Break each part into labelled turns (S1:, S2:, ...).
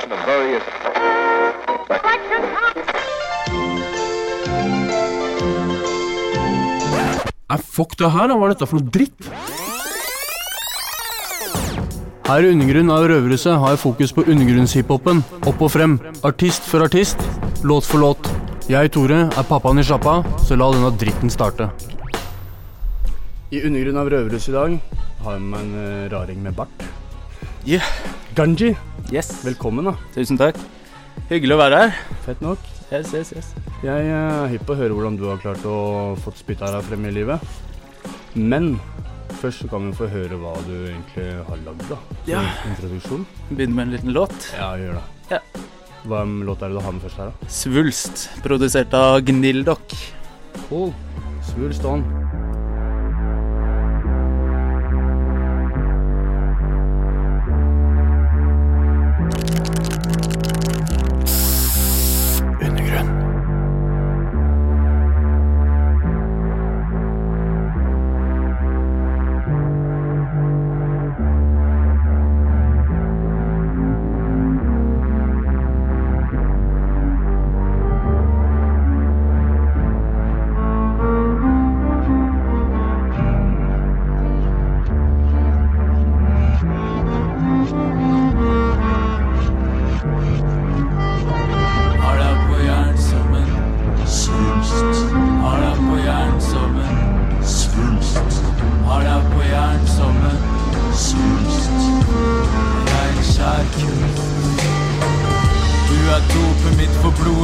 S1: collection of various.
S2: Nei, fuck det her, da. Hva er dette for noe dritt? Her i Undergrunn av Røverhuset har jeg fokus på undergrunnshiphopen. Opp og frem. Artist for artist. Låt for låt. Jeg, Tore, er pappaen i sjappa, så la denne dritten starte. I Undergrunn av Røverhuset i dag har jeg med meg en eh, raring med bart.
S3: Yeah.
S2: Ganji,
S3: Yes.
S2: velkommen, da.
S3: Tusen takk. Hyggelig å være her.
S2: Fett nok.
S3: Yes, yes, yes.
S2: Jeg er hypp på å høre hvordan du har klart å få spytta deg frem i livet. Men først så kan vi få høre hva du egentlig har lagd, da. Som
S3: Ja.
S2: introduksjon.
S3: Begynner med en liten låt.
S2: Ja, gjør det.
S3: Ja.
S2: Hva låt er det du har med først her, da?
S3: Svulst, produsert av Gnildok.
S2: Cool. Svulst on.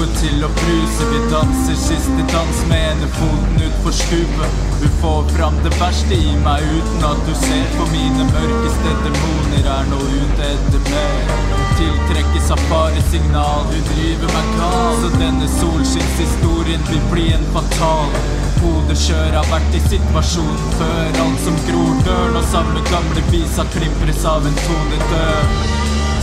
S3: For til å bruse. Vi danser siste dans med ene foten utfor stupet. Du får fram det verste i meg uten at du ser på mine mørkeste demoner. Er nå ute etter mer. Tiltrekkes av faresignal. Hun driver meg gal. Så denne solskinnshistorien vil bli en fatal. Hodekjør har vært i situasjonen før. Alt som gror dør når samme gamle visa klimpres av en tone død.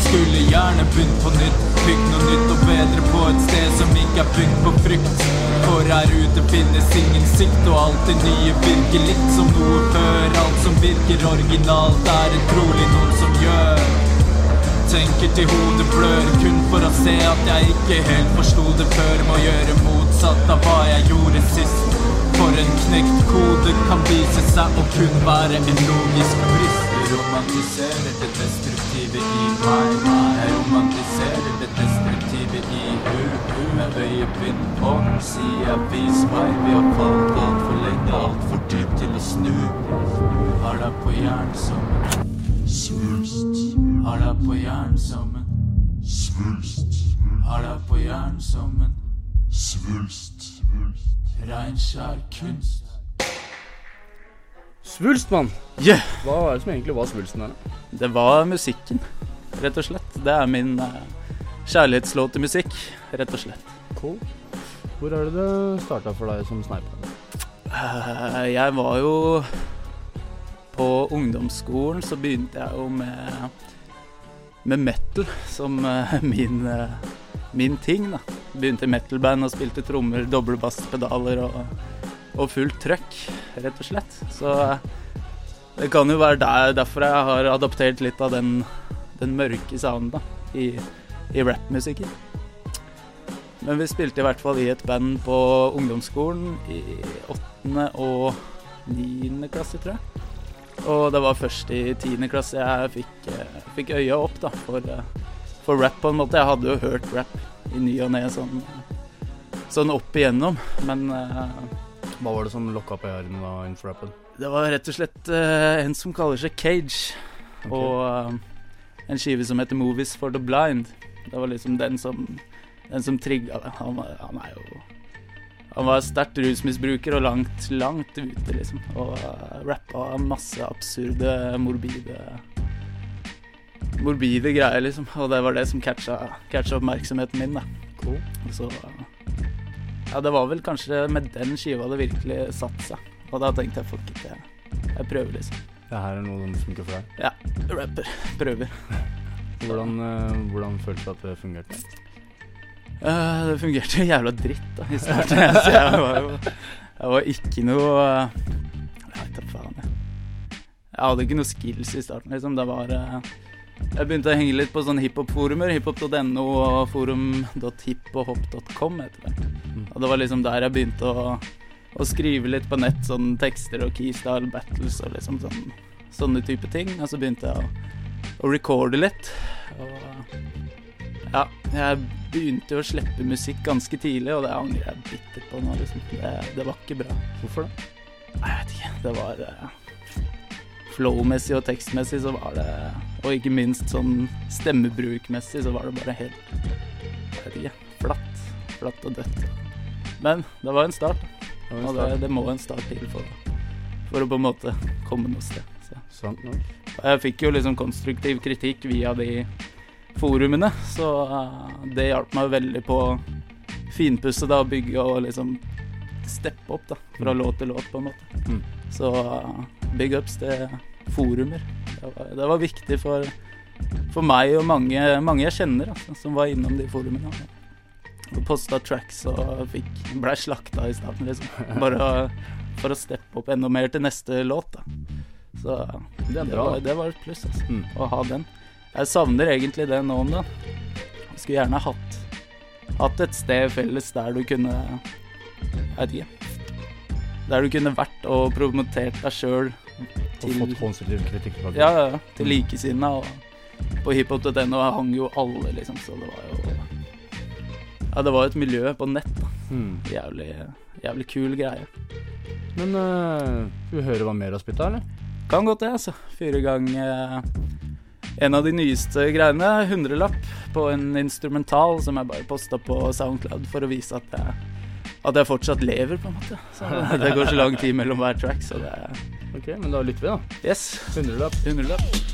S3: Skulle gjerne begynt på nytt Bygd noe nytt og bedre på et sted som ikke er bygd på frykt. For her ute finnes ingen sikt Og alt det nye virker litt som noe før. Alt som virker originalt er det trolig noen som gjør. Tenker til hodet blør Kun for å se at jeg ikke helt forsto det før. Må gjøre motsatt av hva jeg gjorde sist. For en knekt kode kan vise seg å kun være en logisk brist. Romantiserer det destruktive i meg Jeg romantiserer det destruktive i hu Med øyebryn på sier jeg vis meg Vi har falt alt for lenge, alt for dypt til å snu. Har deg på hjernen som svulst Har deg på hjernen som svulst Har deg på hjernen som svulst Reinskjær kunst
S2: Svulst, mann.
S3: Yeah!
S2: Hva er det som egentlig var svulsten her?
S3: Det var musikken, rett og slett. Det er min uh, kjærlighetslåt til musikk, rett og slett.
S2: Cool. Hvor er det det starta for deg som sniper?
S3: Uh, jeg var jo På ungdomsskolen så begynte jeg jo med med metal som uh, min, min ting, da. Begynte i metal-band og spilte trommer, doble basspedaler og, og fullt trøkk, rett og slett. Så eh, det kan jo være der, derfor jeg har adaptert litt av den, den mørke sounden i, i rappmusikken. Men vi spilte i hvert fall i et band på ungdomsskolen i åttende og niende klasse, tror jeg. Og det var først i tiende klasse jeg fikk, eh, fikk øya opp da, for, eh, for rap, på en måte. Jeg hadde jo hørt rap i ny og ne sånn, sånn opp igjennom, men
S2: Hva var det som lokka på øynene da innenfor rappen?
S3: det var rett og slett uh, en som kaller seg Cage,
S2: okay.
S3: og uh, en skive som heter Movies for the Blind. Det var liksom den som, den som trigga det. Han, han er jo Han var sterkt rusmisbruker og langt, langt ute, liksom. Og uh, rappa masse absurde, morbide Morbide greier, liksom. Og det var det som catcha, catcha oppmerksomheten min, da.
S2: Cool.
S3: Og Så Ja, det var vel kanskje med den skiva det virkelig satte seg. Og da tenkte jeg fuck it, jeg, jeg prøver, liksom.
S2: Det her er noe som funker for deg.
S3: Ja, rapper. Prøver.
S2: Hvordan, eh, hvordan føltes det at det fungerte?
S3: Uh, det fungerte jævla dritt da i starten. Så jeg var jo Jeg var ikke noe eh, Jeg veit da faen, jeg. Jeg hadde ikke noe skills i starten, liksom. Det var eh,
S1: Jeg begynte å henge litt på sånne hiphop-forumer. Hiphop.no og forum.hippohop.com heter det. Og det var liksom der jeg begynte å, å skrive litt på nett, sånn tekster og keystyle battles og liksom sånn, sånne type ting. Og så begynte jeg å, å recorde litt. Og ja, jeg begynte jo å slippe musikk ganske tidlig, og det angrer jeg bittert på nå, liksom. Det, det var ikke bra.
S2: Hvorfor det?
S1: Nei, Jeg vet ikke. Det var eh, Flow-messig og tekstmessig så var det Og ikke minst sånn stemmebrukmessig så var det bare helt Jeg vet ikke. Flatt. Flatt og dødt. Men det var en start.
S2: Det var en
S1: Og det,
S2: start.
S1: det må en start til for, for å på en måte komme noe sted. Så.
S2: Sant nok.
S1: Jeg fikk jo liksom konstruktiv kritikk via de forumene, så eh, det hjalp meg veldig på å finpusse da, bygge og liksom steppe opp da, fra
S2: Mm.
S1: låt til låt, på en måte.
S2: Mm.
S1: Så big ups til forumer. Det var, det var viktig for, for meg og mange, mange jeg kjenner altså, som var innom de forumene. Og posta tracks og fikk, ble slakta i starten, liksom. Bare for å steppe opp enda mer til neste låt, da. Så
S2: Det
S1: det var, det var et pluss, altså,
S2: Mm.
S1: å ha den. Jeg savner egentlig det nå om dagen. Skulle gjerne hatt, hatt et sted felles der du kunne Jeg vet ikke. Der du kunne vært og promotert deg sjøl
S2: Og fått konstruktiv kritikk fra
S1: ja, ja, ja, til likesinnede. Og på hiphop.no hang jo alle, liksom, så det var jo Ja, det var et miljø på nett. da.
S2: Mm.
S1: Jævlig, jævlig kul greie.
S2: Men uh, skal vi høre hva mer har spytta, eller?
S1: Kan godt det, altså. Fyre i gang eh, en av de nyeste greiene. Hundrelapp på en instrumental som jeg bare posta på Soundcloud for å vise at jeg, at jeg fortsatt lever, på en måte. Så det går så lang tid mellom hver track, så det er
S2: Ok, men da lytter vi, da.
S1: Yes.
S2: Hundrelapp.
S1: Hundrelapp.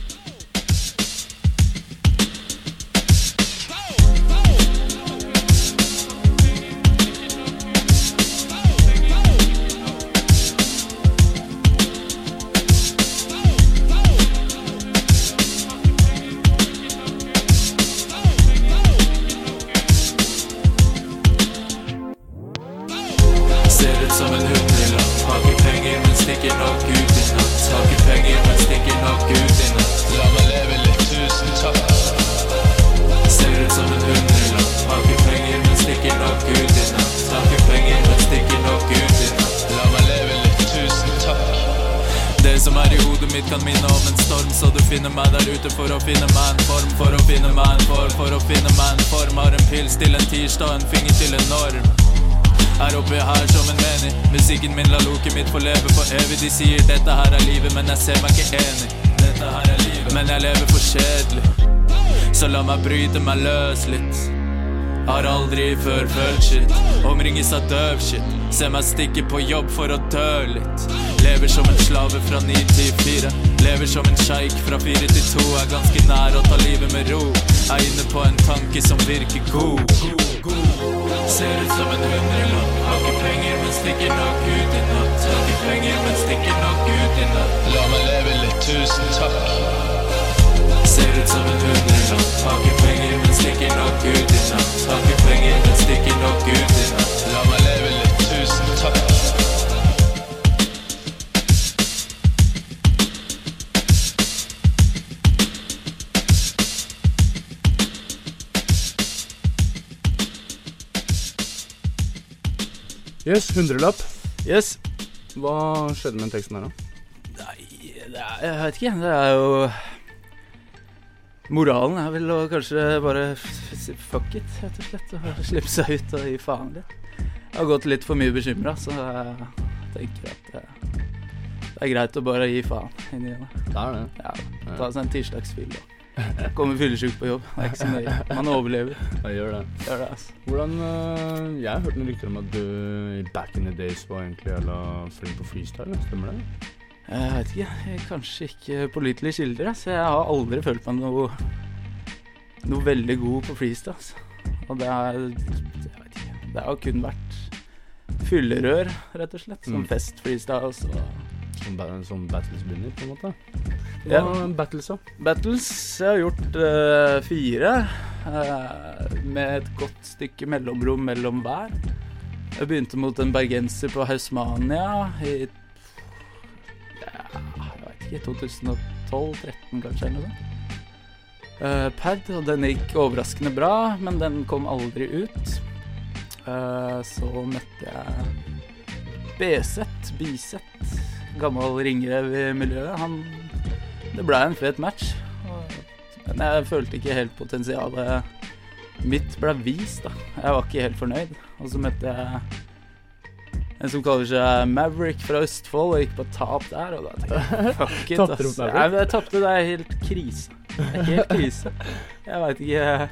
S3: Finner meg der ute for å finne meg en form For å finne meg en form, for å finne meg en form. Har en pils til en tirsdag, en finger til en norm. Er oppe her som en menig Musikken min lar loket mitt få leve for evig. De sier dette her er livet, men jeg ser meg ikke enig. Dette her er livet Men jeg lever for kjedelig. Så la meg bryte meg løs litt Har aldri før følt shit. Omringes av døv shit. Se meg stikke på jobb for å dø litt. Lever som en slave fra 9 til 4 Lever som en sjeik fra 4 til 2 Er ganske nær å ta livet med ro. Er inne på en tanke som virker god. Ser ut som en hundrelapp. Har ikke penger, men stikker nok ut i natt. Har ikke penger, men stikker nok ut i natt. La meg leve litt, tusen takk Ser ut som en hundrelapp Har ikke penger, men stikker nok ut i natt Har ikke penger, men stikker nok ut i natt La meg leve litt, tusen takk
S2: Yes, hundrelapp.
S1: Yes.
S2: Hva skjedde med den teksten her, da?
S1: Nei, det er, jeg vet ikke. Det er jo Moralen er vel å kanskje bare fuck it, rett og slett. Og slippe seg ut og gi faen litt. Jeg har gått litt for mye bekymra, så jeg tenker at det, det er greit å bare gi faen inni det.
S2: Det er det.
S1: Ja, ta seg en tirsdagsfyll og komme fyllesyk på jobb. Det er ikke så nøye. Man overlever.
S2: Jeg gjør det.
S1: Gjør det, altså.
S2: Hvordan øh, Jeg har hørt noen rykter om at du back in the days var egentlig jævla flink på freestyle. Stemmer det?
S1: Jeg vet ikke. jeg- Kanskje ikke pålitelige kilder. Så jeg har aldri følt meg noe Noe veldig god på freestyle. Altså. Og det er Jeg veit ikke. Det har kun vært fyllerør, rett og slett. Som
S2: Mm.
S1: fest freestyle. og
S2: Som, ba som battles begynner, på en måte?
S1: Ja.
S2: Hva battles, da?
S1: battles. Jeg har gjort uh, fire. Uh, med et godt stykke mellomrom mellom hver. Jeg begynte mot en bergenser på Hausmania i ikke, 2012-2013 kanskje, eller noe sånt. eh, pad, og den gikk overraskende bra, men den kom aldri ut. Uh, så møtte jeg BZ, Biset, gammel ringrev i miljøet. Han Det blei en fet match. Men jeg følte ikke helt potensialet mitt ble vist, da. Jeg var ikke helt fornøyd. Og så møtte jeg en som kaller seg Maverick fra Østfold, og gikk på tap der, og da tenkte jeg fuck it, ass. Nei, men jeg tapte, det er helt krise. Det er helt krise. Jeg veit ikke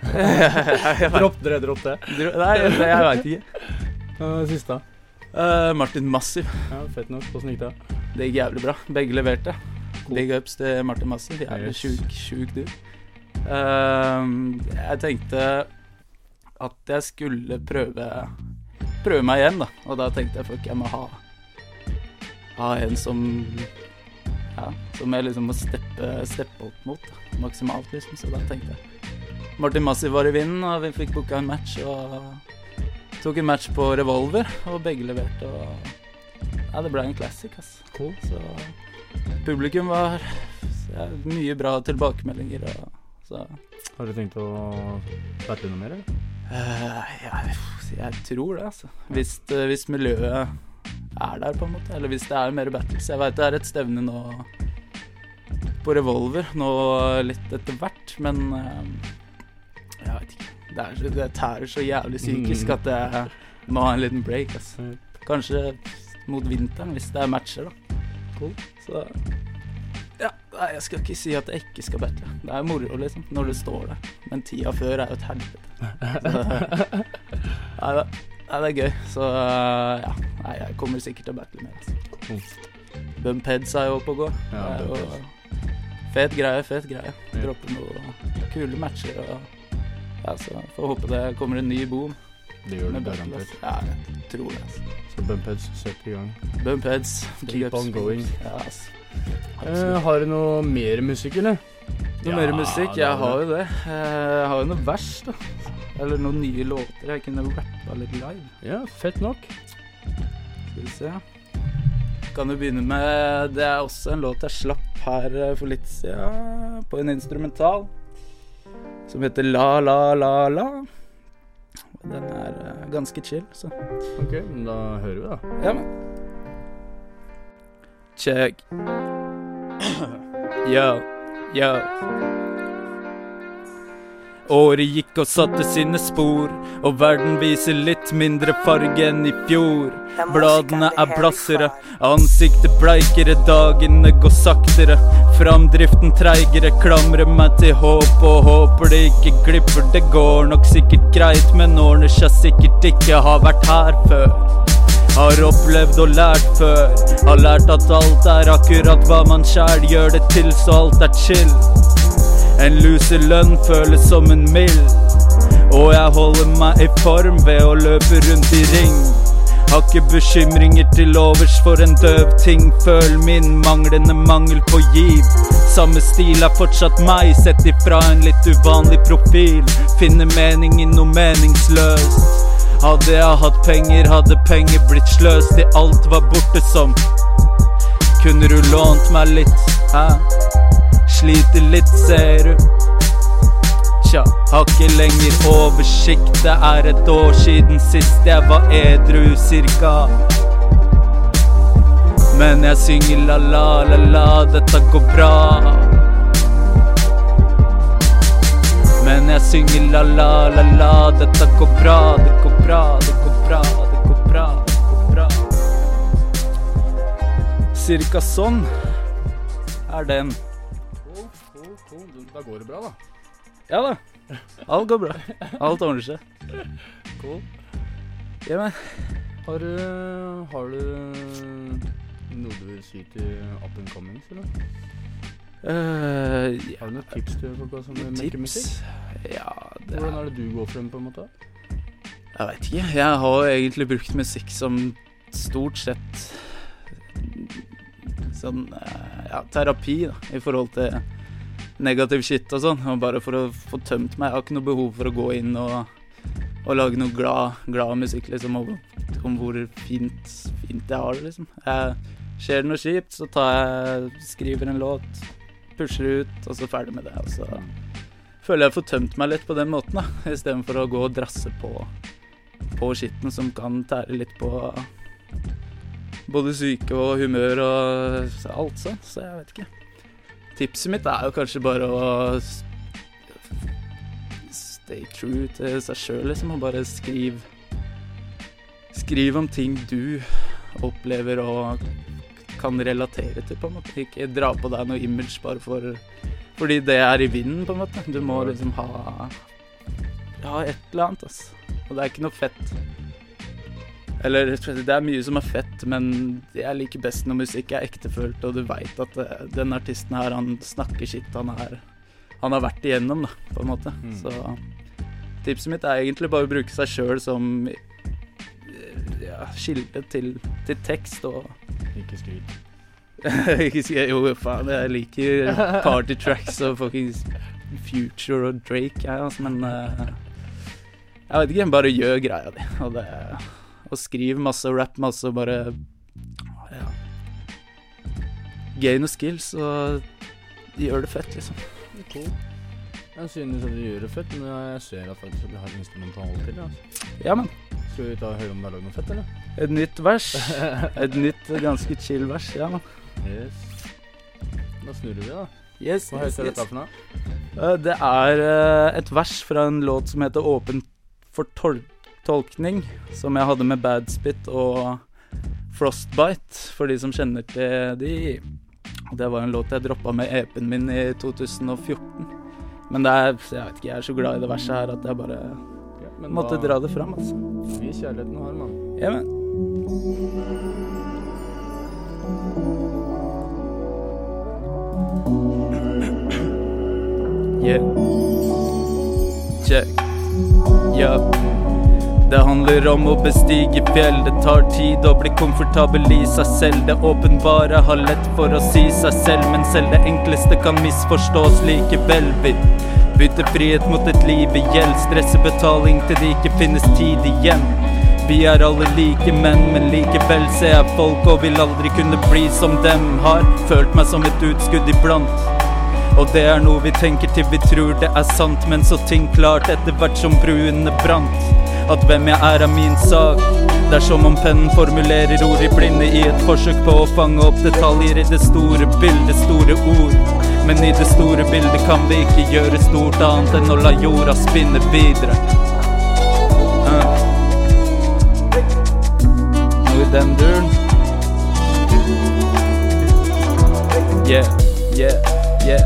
S4: Dropp dere, dropp det.
S1: Nei, jeg, jeg veit ikke.
S4: Siste.
S1: Uh, Martin Massiv.
S4: Ja, fett nok. Åssen gikk det?
S1: Det gikk jævlig bra. Begge leverte.
S4: Cool.
S1: Big ups til Martin Massiv. Jævlig
S4: Yes.
S1: sjuk, sjuk du. Uh, jeg tenkte at jeg skulle prøve Prøve meg igjen, da. Og da tenkte jeg fuck, jeg må ha Ha en som Ja, som jeg liksom må steppe, steppe opp mot. Da. Maksimalt, liksom. Så da tenkte jeg Martin Massiv var i vinden, og vi fikk booka en match. Og tok en match på revolver, og begge leverte. Og ja, det ble en classic, ass.
S4: Cool.
S1: Så publikum var ja, mye bra tilbakemeldinger. Og, så
S4: Har du tenkt å battle noe mer, eller?
S1: Eh, jeg, jeg tror det, altså. Hvis, eh, hvis miljøet er der, på en måte. Eller hvis det er mer battles. Jeg veit det er et stevne nå på revolver nå litt etter hvert, men eh, jeg veit ikke. Det, er, så- det tærer så jævlig psykisk
S4: Mm.
S1: at jeg må ha en liten break. Altså. Kanskje mot vinteren, hvis det er matcher, da.
S4: Cool.
S1: Så Ja, nei, jeg skal ikke si at jeg ikke skal battle. Det er moro, liksom, når du står der. Men tida før er jo et helvete. Nei, det, nei, det er gøy. Så ja. Nei, jeg kommer sikkert til å battle mer. Altså.
S4: Cool.
S1: Bumpheads er jo oppe og går.
S4: Ja,
S1: det er jo fet greie, fet greie. Droppe noen kule matcher og Ja, så får håpe det kommer en ny boom
S4: Det gjør
S1: det
S4: garantert.
S1: Altså. Ja, jeg tror det. Altså.
S4: Så Bumpheads, sett i gang.
S1: Bumpheads.
S4: Keep on going.
S1: Ja, altså.
S4: Eh, har du noe mer musikk, eller?
S1: Noe
S4: Ja,
S1: mer musikk? Jeg
S4: har
S1: jo det. Eh, Jeg har jo noe vers, da. Eller noen nye låter jeg kunne rappa litt live.
S4: Ja, fett nok.
S1: Skal vi se. Kan jo begynne med Det er også en låt jeg slapp her eh, for litt siden, på en instrumental. Som heter La La La La. Den er eh, ganske chill, så
S4: Ok, men da hører vi, da.
S1: ja, men Check. Yo, yo. Året gikk og satte sine spor, og verden viser litt mindre farge enn i fjor. Bladene er blassere, ansiktet bleikere, dagene går saktere. Framdriften treigere, klamrer meg til håp og håper det ikke glipper. Det går nok sikkert greit, men ordner seg sikkert ikke, har vært her før. Har opplevd og lært før. Har lært at alt er akkurat hva man sjæl gjør det til, så alt er chill. En luselønn føles som en mild. Og jeg holder meg i form ved å løpe rundt i ring. Har bekymringer til overs for en døv ting. Føl min manglende mangel på giv. Samme stil er fortsatt meg, sett ifra en litt uvanlig profil. Finner mening i noe meningsløst. Hadde jeg hatt penger, hadde penger blitt sløst til alt var borte som Kunne du lånt meg litt, hæ? Sliter litt, ser du. Tja, har ikke lenger oversikt. Det er et år siden sist jeg var edru, cirka. Men jeg synger la-la-la-la, dette går bra. Men jeg synger la-la-la-la, dette går bra, det går bra, det går bra, det går bra, det går bra. Cirka sånn er den.
S4: Cool, cool, cool. Da går det bra, da.
S1: Ja da. Alt går bra. Alt ordner seg.
S4: Cool.
S1: Ja, men
S4: Har du, har du noe du vil si til up and comings, eller?
S1: Ja,
S4: Har du noen tips til folk som mekker musikk?
S1: Ja, det
S4: Hvordan
S1: er
S4: er det du går frem, på en måte?
S1: Jeg veit ikke. Jeg har egentlig brukt musikk som stort sett sånn eh, ja, terapi, da, i forhold til negativ shit og sånn. Og bare for å få tømt meg. Jeg har ikke noe behov for å gå inn og, og lage noe glad, glad musikk, liksom, om, om hvor fint, fint jeg har det, liksom. Jeg, skjer det noe kjipt, så tar jeg, skriver en låt, pusher ut, og så ferdig med det. Og så føler jeg får tømt meg litt på den måten, da, istedenfor å gå og drasse på på skitten som kan tære litt på både syke og humør og alt sånn, så jeg vet ikke. Tipset mitt er jo kanskje bare å stay true til seg sjøl, liksom, og bare skriv Skriv om ting du opplever og kan relatere til, på en måte. Ikke dra på deg noe image bare for fordi det er i vinden, på en måte. Du må liksom ha Ja, et eller annet, altså. Og det er ikke noe fett. Eller det er mye som er fett, men jeg liker best når musikk er ektefølt, og du veit at eh, den artisten her, han snakker shit han er Han har vært igjennom, da, på en måte.
S2: Mm.
S1: Så tipset mitt er egentlig bare å bruke seg sjøl som eh, ja, kilde til, til tekst og
S2: Ikke skryt.
S1: ikke si Jo, faen, jeg liker party tracks og fuckings Future og Drake, jeg, altså, men uh, Jeg vet ikke, bare gjør greia di. Og, det, og skriv masse og rap masse og bare Ja. Gain og skills og gjør det fett, liksom.
S2: Cool. Jeg synes at du gjør det fett, men jeg ser at faktisk at du har instrumental til. det. Altså.
S1: Ja, men.
S2: Skal vi ta og høre om det er lagd noe fett, eller?
S1: Et nytt vers. Et nytt, ganske chill vers. Ja.
S2: Yes. Da snurrer vi, da.
S1: Yes,
S2: Hva heter
S1: yes.
S2: dette for noe?
S1: Eh, Det er eh, et vers fra en låt som heter Åpen for tol tolkning, som jeg hadde med Badspit og Frostbite, for de som kjenner til de. Det var en låt jeg droppa med EP-en min i 2014. Men det er, jeg vet ikke, jeg er så glad i det verset her at jeg bare
S2: men
S1: måtte
S2: da-
S1: dra det fram, altså.
S2: Vis kjærligheten har, mann.
S1: Ja, men. Yeah. Check. Ja. Det handler om å bestige fjell. Det tar tid å bli komfortabel i seg selv. Det åpenbare har lett for å si seg selv, men selv det enkleste kan misforstås likevel. Vi bytter frihet mot et liv i gjeld. Stresser betaling til det ikke finnes tid igjen. Vi er alle like menn, men likevel ser jeg folk og vil aldri kunne bli som dem. Har følt meg som et utskudd iblant. Og det er noe vi tenker til vi tror det er sant, men så ting klart etter hvert som bruene brant. At hvem jeg er er min sak. Det er som om pennen formulerer ord i blinde i et forsøk på å fange opp detaljer i det store bildet, store ord. Men i det store bildet kan vi ikke gjøre stort annet enn å la jorda spinne videre. Uh. Noe i den duren. Yeah, yeah, yeah.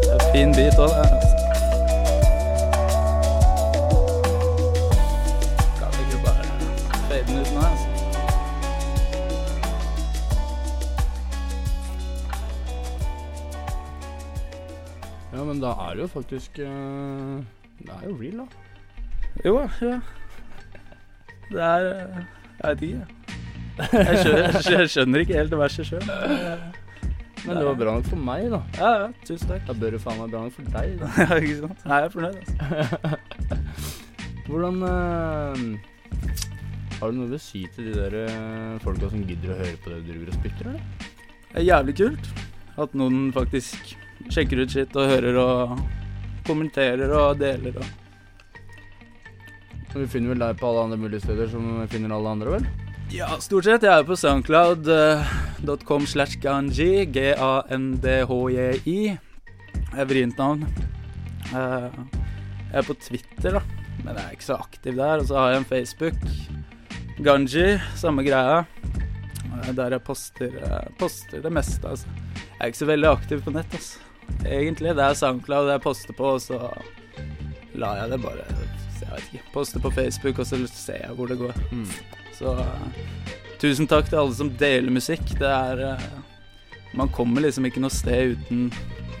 S1: Det er fin bit òg, det.
S2: Er jo faktisk eh, Det er jo real, da.
S1: Jo, ja. Det er eh, Jeg vet ikke. Jeg skjønner, jeg skjønner ikke helt verset sjøl.
S2: Men det var bra nok for meg, da.
S1: Ja, ja, tusen takk.
S2: Da bør det faen meg bra nok for deg, da.
S1: Ja, ikke sant? Nei, jeg er fornøyd, altså.
S2: Hvordan uh, Har du noe å si til de der eh, folka som gidder å høre på det du driver og spytter, eller?
S1: Det er jævlig kult at noen faktisk sjekker ut shit og hører og kommenterer og deler og
S2: Vi finner vel deg på alle andre mulige steder som vi finner alle andre, vel?
S1: Ja, stort sett. Jeg er på soundcloud.com slash ganji. G-a-n-d-h-j-i. Det er vrient navn. Eh, Jeg er på Twitter, da, men jeg er ikke så aktiv der. Og så har jeg en Facebook. Ganji, samme greia. Eh, Der jeg poster, eh, poster det meste, altså. Jeg er ikke så veldig aktiv på nett, altså. Egentlig. Det er Soundcloud jeg poster på, og så lar jeg det bare Jeg vet ikke. Poste på Facebook, og så ser jeg hvor det går. Så eh, tusen takk til alle som deler musikk. Det er eh, Man kommer liksom ikke noe sted uten,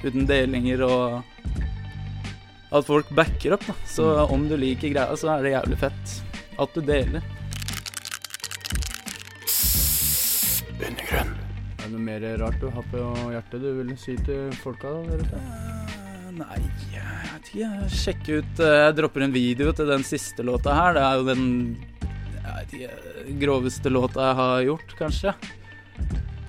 S1: uten delinger og at folk backer opp, da. Så om du liker greia, så er det jævlig fett at du deler.
S2: Er det noe mer rart du har på hjertet du vil si til folka der ute?
S1: Eh, Nei, jeg vet ikke. Sjekk ut eh, Jeg dropper en video til den siste låta her. Det er jo den ikke, groveste låta jeg har gjort, kanskje.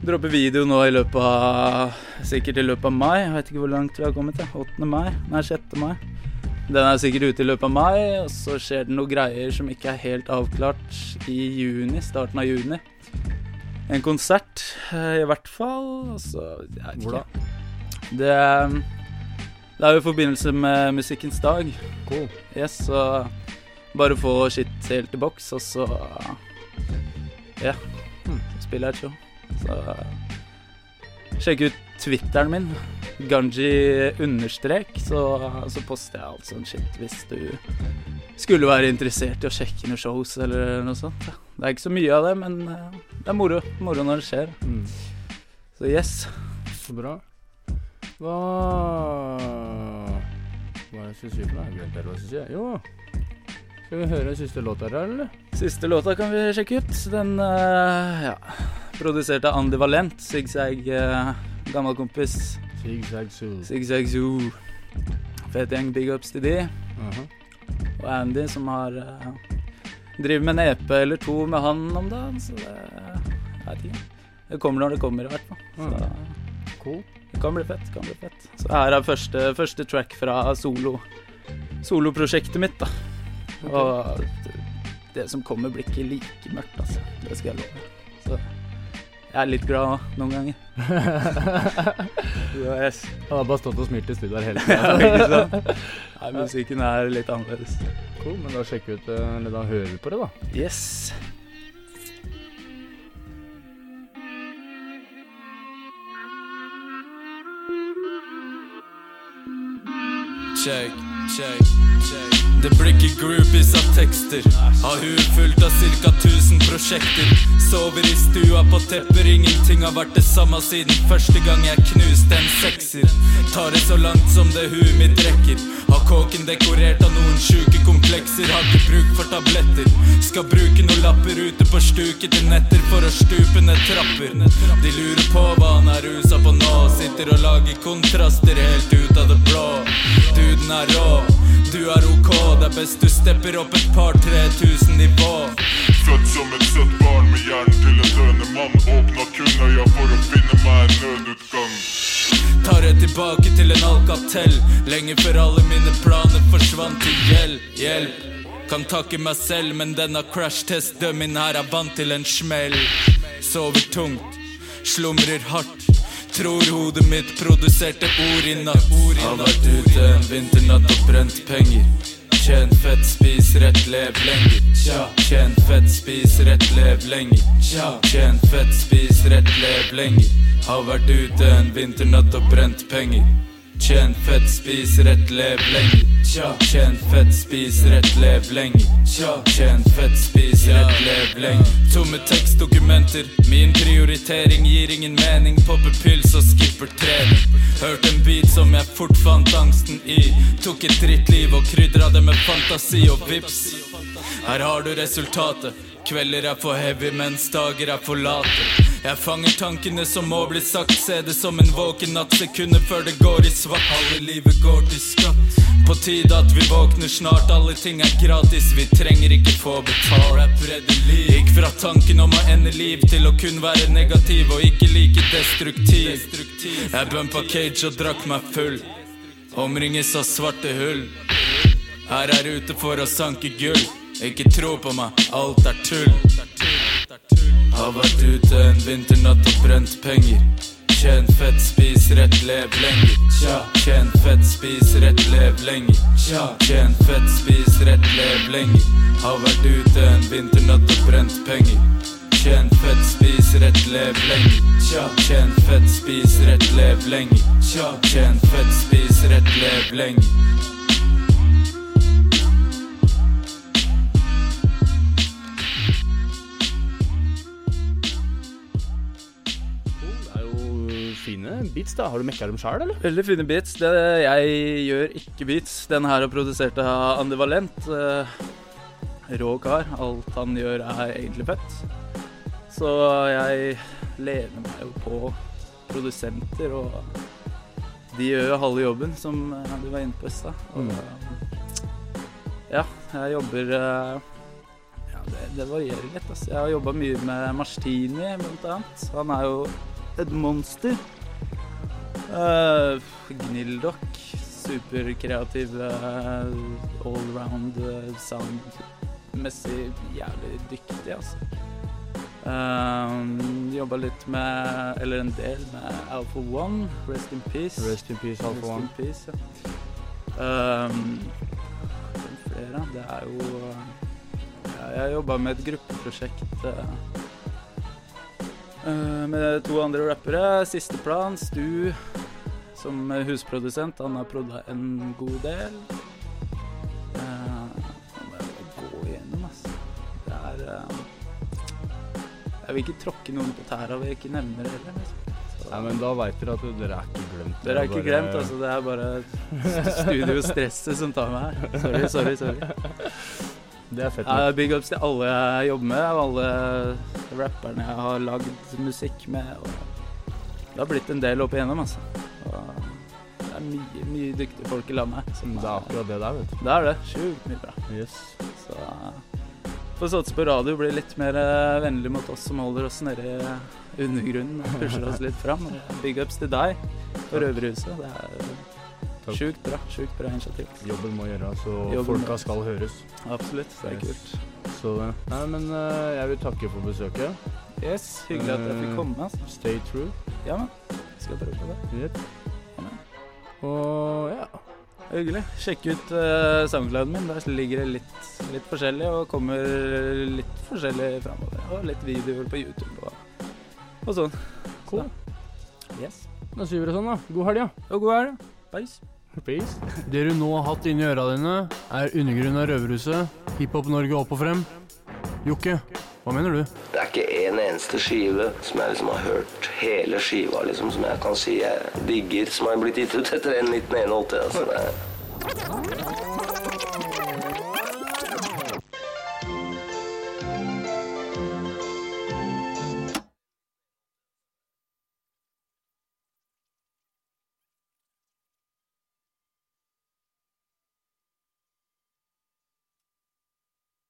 S1: Dropper video nå i løpet av Sikkert i løpet av mai. Jeg vet ikke hvor langt vi har kommet. Ja. 8. mai? Nei, 6. mai. Den er sikkert ute i løpet av mai, og så skjer det noen greier som ikke er helt avklart i juni. Starten av juni. En konsert, eh, i hvert fall. Altså, så jeg vet
S2: Hvor da?
S1: ikke. Det, det er jo i forbindelse med Musikkens dag.
S2: Cool.
S1: Yes, så bare få skitt helt i boks, og så Ja.
S2: Hmm.
S1: Jeg et show. Så sjekk ut Twitteren min. Ganji understrek, så, så poster jeg alt sånn shit hvis du skulle være interessert i å sjekke noen shows eller noe sånt. Det er ikke så mye av det, men eh, det er moro. Moro når det skjer.
S2: Mm.
S1: Så yes.
S2: Så bra. Hva Hva er det jeg skulle si for noe? Jeg glemte hva jeg skulle si. Jo. Skal vi høre siste låt her, eller?
S1: Siste låta kan vi sjekke ut. Den eh, ja, produsert av Andy Valent, Zigzag, uh, gammel kompis.
S2: Zigzag Zoo.
S1: Zigzag Zoo. Fet gjeng, big ups til de.
S2: Aha.
S1: Og Andy som har uh, driver med en EP eller to med han om dagen, så det Jeg vet ikke. Det kommer når det kommer, i hvert fall. Så
S2: Cool.
S1: det kan bli fett. kan bli fett. Så her er første, første track fra solo soloprosjektet mitt, da. Og det, det som kommer, blir ikke like mørkt, altså. Det skal jeg love. Så jeg er litt glad noen ganger. Yes.
S2: Han har bare stått og smilt i studio her hele tida.
S1: ikke? Nei, musikken er litt annerledes.
S2: cool, men da sjekker vi ut eh, Eller da hører vi på det, da.
S1: Yes.
S3: Check, check, check. Det blir ikke groupies av tekster. Har huet fullt av cirka 1000 prosjekter. Sover i stua på tepper, ingenting har vært det samme siden første gang jeg knuste en sekser. Tar det så langt som det huet mitt rekker. Har kåken dekorert av noen sjuke komplekser. Har ikke bruk for tabletter. Skal bruke noen lapper ute på stuket til netter for å stupe ned trapper. De lurer på hva han er rusa på nå. Sitter og lager kontraster helt ut av det blå. Duden er rå, du er ok. Det er best du stepper opp et par-tre tusen nivå.
S5: Født som et søtt barn med hjernen til en døende mann. Åpna kun øya for å finne meg en nødutgang.
S3: Tar jeg tilbake til en alcatel. Lenge før alle mine planer forsvant til gjeld. Hjelp. Kan takke meg selv, men denne crash-test-dummen her er vant til en smell. Sover tungt, slumrer hardt. Tror hodet mitt produserte ord i natt. Har vært ute en vinternatt og brent penger. Tjen fett, spis rett, lev lenger. Tjen fett, spis rett, lev lenger. Tjen fett, spis rett, lev lenger. Har vært ute en vinternatt og brent penger. Tjen fett, spis rett, lev lenge. Tja. Tjen fett, spis rett, lev lenge. Tja. Tjen fett, spis rett, lev lenge. Tomme tekstdokumenter. Min prioritering gir ingen mening. Popper pils og skipper trening. Hørte en beat som jeg fort fant angsten i. Tok et drittliv og krydra det med fantasi og vips. Her har du resultatet. Kvelder er for heavy, mens dager er for late. Jeg fanger tankene som må bli sagt. Se det som en våken natt, sekunder før det går i svart. Halve livet går til skatt. På tide at vi våkner snart. Alle ting er gratis, vi trenger ikke få betalt. Rap redder liv. Gikk fra tanken om å ende liv til å kun være negativ og ikke like destruktiv. Jeg bumpa cage og drakk meg full. Omringes av svarte hull. Her er ute for å sanke gull. Ikke tro på meg, alt er tull. Har vært ute en vinternatt og brent penger. Tjen fett, spis rett, lev lenger. Tja. Tjen fett, spis rett, lev lenger. Tja. Tjen fett, spis rett, lev lenger. Har vært ute en vinternatt og brent penger. Tjen fett, spis rett, lev lenger. Tja. Tjen fett, spis rett, lev lenger. Tja. Tjen fett, spis rett, lev lenger.
S2: Fine beats, da. Har du mekka dem sjøl, eller?
S1: Veldig fine beats. Det, jeg gjør ikke beats. Den her er produsert av Andy Valent. eh, Rå kar. Alt han gjør er egentlig fett. Så jeg lener meg jo på produsenter, og de gjør jo halve jobben, som eh, du var inne på i stad. Og, Ja, jeg jobber eh, Ja, det, det varierer litt. Altså. Jeg har jobba mye med Marstini, blant annet. Han er jo et monster. Uh, Gnildok. Superkreativ, uh, allround uh, soundmessig jævlig dyktig, altså. Um, Jobba litt med, eller en del med Alpha One. Rest in peace.
S2: Rest in peace, Alpha One.
S1: in peace, ja. Um, flere? Det er jo ja, Jeg jobba med et gruppeprosjekt eh, med to andre rappere. Siste plan, Stu som husprodusent. Han har prodda en god del. Jeg gå igjennom, altså. Det er eh, Jeg vil ikke tråkke noen på tæra ved ikke nevne det heller. Liksom.
S2: Nei, men da veit dere at dere er ikke glemt.
S1: dere er ikke
S2: bare-
S1: glemt, altså. Det er bare studiostresset som tar meg her. Sorry, sorry. sorry.
S2: Det er fett. Nok.
S1: big ups til alle jeg jobber med, og alle rapperne jeg har lagd musikk med. Og det har blitt en del opp igjennom, altså. Og det er mye, mye dyktige folk i landet. som
S2: Det er akkurat det der, vet du.
S1: Det er det. Sjukt mye bra.
S2: Yes.
S1: Så får satse på radio blir litt mer eh, vennlig mot oss som holder oss nede i undergrunnen og pusher oss litt fram. Og Big ups til deg og Røverhuset. Det er
S2: Takk.
S1: sjukt bra. Sjukt bra initiativ.
S2: Jobben må gjøres, så
S1: Jobben
S2: folka skal høres.
S1: Absolutt. Det er kult.
S2: Så Nei, men eh, jeg vil takke for besøket.
S1: Yes, Hyggelig at jeg fikk
S2: Eh,
S1: komme. Altså.
S2: Stay true.
S1: Ja, men. Skal prøve på det.
S2: Yep.
S1: Ja.
S2: Og ja.
S1: Hyggelig. Sjekk ut uh, soundclouden min. Der ligger det litt, litt forskjellig og kommer litt forskjellig framover. Og litt videoer på YouTube og, og sånn.
S2: Cool.
S1: Så, yes.
S2: Da sier vi det sånn, da. God helg, ja.
S1: Og god helg. Peace.
S2: Peace.
S4: Det du nå har hatt inni øra dine, er undergrunnen av Røverhuset, Hiphop Norge opp og frem. Jokke, hva mener du?
S6: Det er ikke en eneste skive som jeg liksom har hørt hele skiva, liksom, som jeg kan si jeg digger, som har blitt gitt ut etter 1981. Altså,